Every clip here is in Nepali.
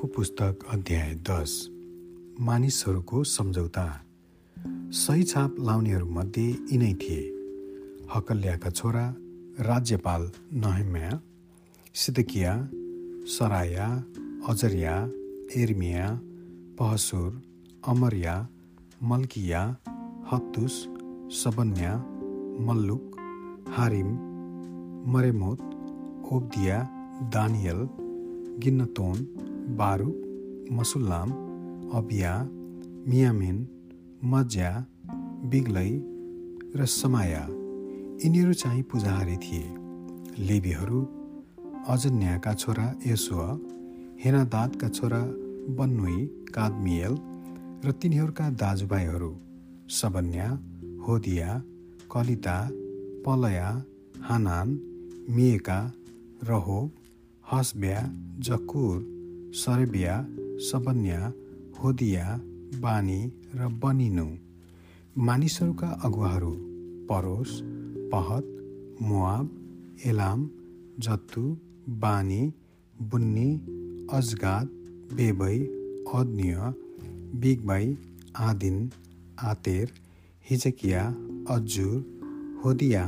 पुस्तक अध्याय दस। मानिसहरूको सम्झौता। सही छाप लाउनेहरूमध्ये यिनै थिए। हकल्याका छोरा राज्यपाल नहेम्या सिदकिया सराया अजरिया एर्मिया पहसुर अमरिया मल्किया हत्तुस सबन्या मल्लुक हारिम मरेमोत ओब्दिया दानियल गिन्नतोन बारुक मसुल्लाम अबिया मियामिन मज्या बिग्लै र समाया। यिनीहरू चाहिँ पूजाहारी थिए। लेबीहरू अजन्याका छोरा यसुअ हेनादातका छोरा बन्नुई कादमियल र तिनीहरूका दाजुभाइहरू सबन्या होदिया कलिता पलया हानान मिएका रहोब हसब्या जकुर सरबिया सबन्या होदिया बानी र बनिनु। मानिसहरूका अगुवाहरू परोस पहत Moab Elam Zattu Bani Bunni Azgad Bebai Adonijah Bigvai Adin Ater Hezekiah Azzur Hodiah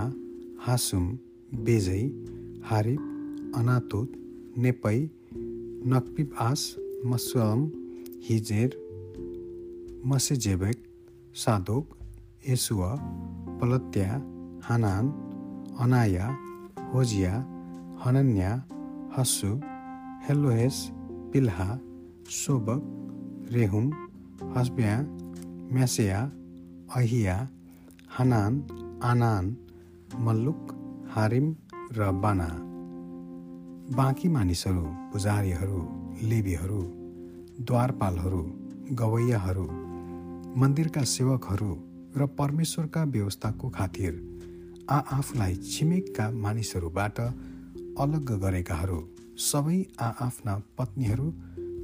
Hashum Bezai Hariph Anathoth Nebai Magpiash Meshullam Hezir मसेजेबेक Zadok यसुआ पलत्या हानान Anaya Hosea Hananya हस्सु हेलोहेस पिल्हा सोबक रेहुम हस्ब्या म्यासेया अहिया Hanan आनान मल्लुक हारिम र बाँकी मानिसहरू पुजारीहरू लेबीहरू द्वारपालहरू गवैयाहरू मन्दिरका सेवकहरू र परमेश्वरका व्यवस्थाको खातिर आआफलाई छिमेकका मानिसहरूबाट अलग गरेकाहरू सबै आआफ्ना पत्नीहरू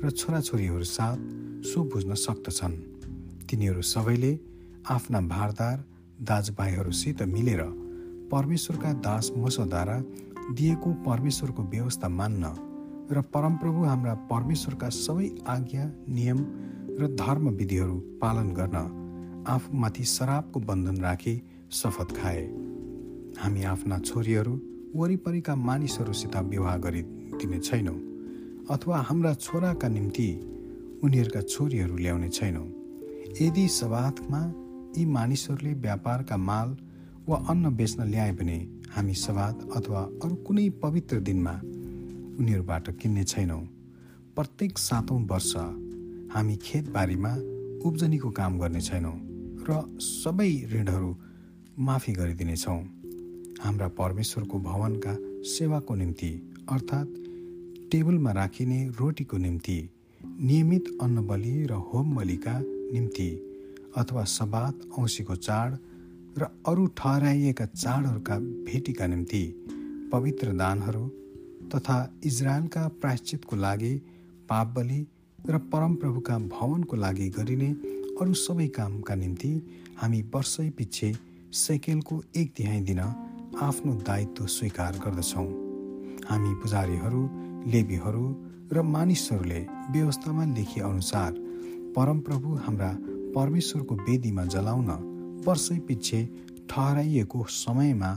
र छोराछोरीहरू साथ सो बुझ्न सक्दछन् तिनीहरू सबैले आफ्ना भारदार दाजुभाइहरूसित मिलेर परमेश्वरका दास मसोद्वारा दिएको परमेश्वरको व्यवस्था मान्न र परमप्रभु हाम्रा परमेश्वरका सबै आज्ञा नियम र धर्म विधिहरू पालन गर्न आफूमाथि शराबको बन्धन राखी शपथ खाए। हामी आफ्ना छोरीहरू वरिपरिका मानिसहरूसित विवाह गरिदिने छैनौँ अथवा हाम्रा छोराका निम्ति उनीहरूका छोरीहरू ल्याउने छैनौँ। यदि सवादमा यी मानिसहरूले व्यापारका माल वा अन्न बेच्न ल्याए भने हामी सवाद अथवा अरू कुनै पवित्र दिनमा उनीहरूबाट किन्ने छैनौँ। प्रत्येक सातौँ वर्ष हामी खेतबारीमा उब्जनीको काम गर्ने छैनौँ र सबै ऋणहरू माफी गरिदिनेछौँ। हाम्रा परमेश्वरको भवनका सेवाको निम्ति अर्थात् टेबलमा राखिने रोटीको निम्ति नियमित अन्नबली र होम बलिका निम्ति अथवा सबात औँसीको चाड र अरू ठहराइएका चाडहरूका भेटीका निम्ति पवित्र दानहरू तथा इजरायलका प्रायश्चितको लागि पाप बलि र परमप्रभुका भवनको लागि गरिने अरू सबै कामका निम्ति हामी वर्षै पछि सेकेलको एक तिहाई दिन आफ्नो दायित्व स्वीकार गर्दछौँ। हामी पुजारीहरू लेबीहरू र मानिसहरूले व्यवस्थामा लेखिए अनुसार परमप्रभु हाम्रा परमेश्वरको वेदीमा जलाउन वर्षै पछि ठहराइएको समयमा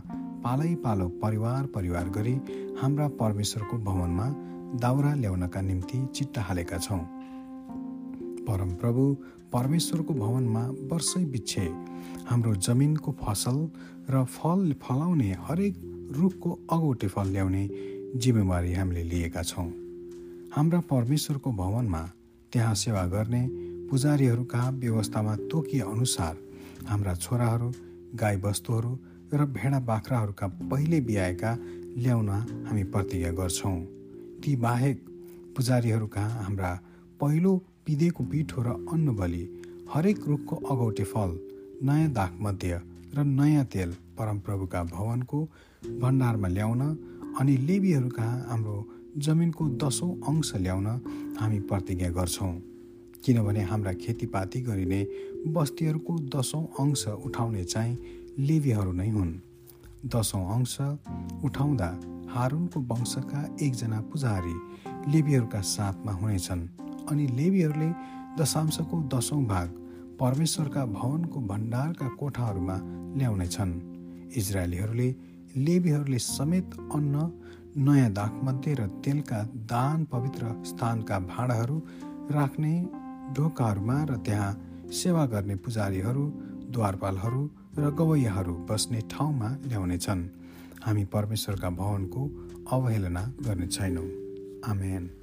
पालै पालो परिवार परिवार गरी हाम्रा परमेश्वरको भवनमा दाउरा ल्याउनका निम्ति चिट्टा हालेका छौँ। परमप्रभु परमेश्वरको भवनमा वर्षै बिच्छे हाम्रो जमिनको फसल र फल फलाउने हरेक रुखको अगौटे फल ल्याउने जिम्मेवारी हामीले लिएका छौँ। हाम्रा परमेश्वरको भवनमा त्यहाँ सेवा गर्ने पुजारीहरूका व्यवस्थामा तोकिए अनुसार हाम्रा छोराहरू गाईबस्तुहरू र भेडा बाख्राहरूका पहिले बिहाएका ल्याउन हामी प्रतिज्ञा गर्छौँ। ती बाहेक पुजारीहरू कहाँ हाम्रा पहिलो पिदेको पिठो र अन्न बलि हरेक रुखको अगौटे फल नयाँ दागमध्य र नयाँ तेल परमप्रभुका भवनको भण्डारमा ल्याउन अनि लेबीहरू कहाँ हाम्रो जमिनको दसौँ अंश ल्याउन हामी प्रतिज्ञा गर्छौँ। किनभने हाम्रा खेतीपाती गरिने बस्तीहरूको दसौँ अंश उठाउने चाहिँ लेबीहरू नै हुन्। दसौँ अंश उठाउँदा हारुनको वंशका एकजना पुजारी लेबीहरूका साथमा हुनेछन् अनि लेबीहरूले दशांशको दसौँ भाग परमेश्वरका भवनको भण्डारका कोठाहरूमा ल्याउनेछन्। इजरायलीहरूले लेबीहरूले समेत अन्न नयाँ दाखमध्ये र तेलका दान पवित्र स्थानका भाँडाहरू राख्ने ढोकाहरूमा र त्यहाँ सेवा गर्ने पुजारीहरू द्वारपालहरू र गवैयाहरू बस्ने ठाउँमा ल्याउनेछन्। हामी परमेश्वरका भवनको अवहेलना गर्ने छैनौँ। आमेन।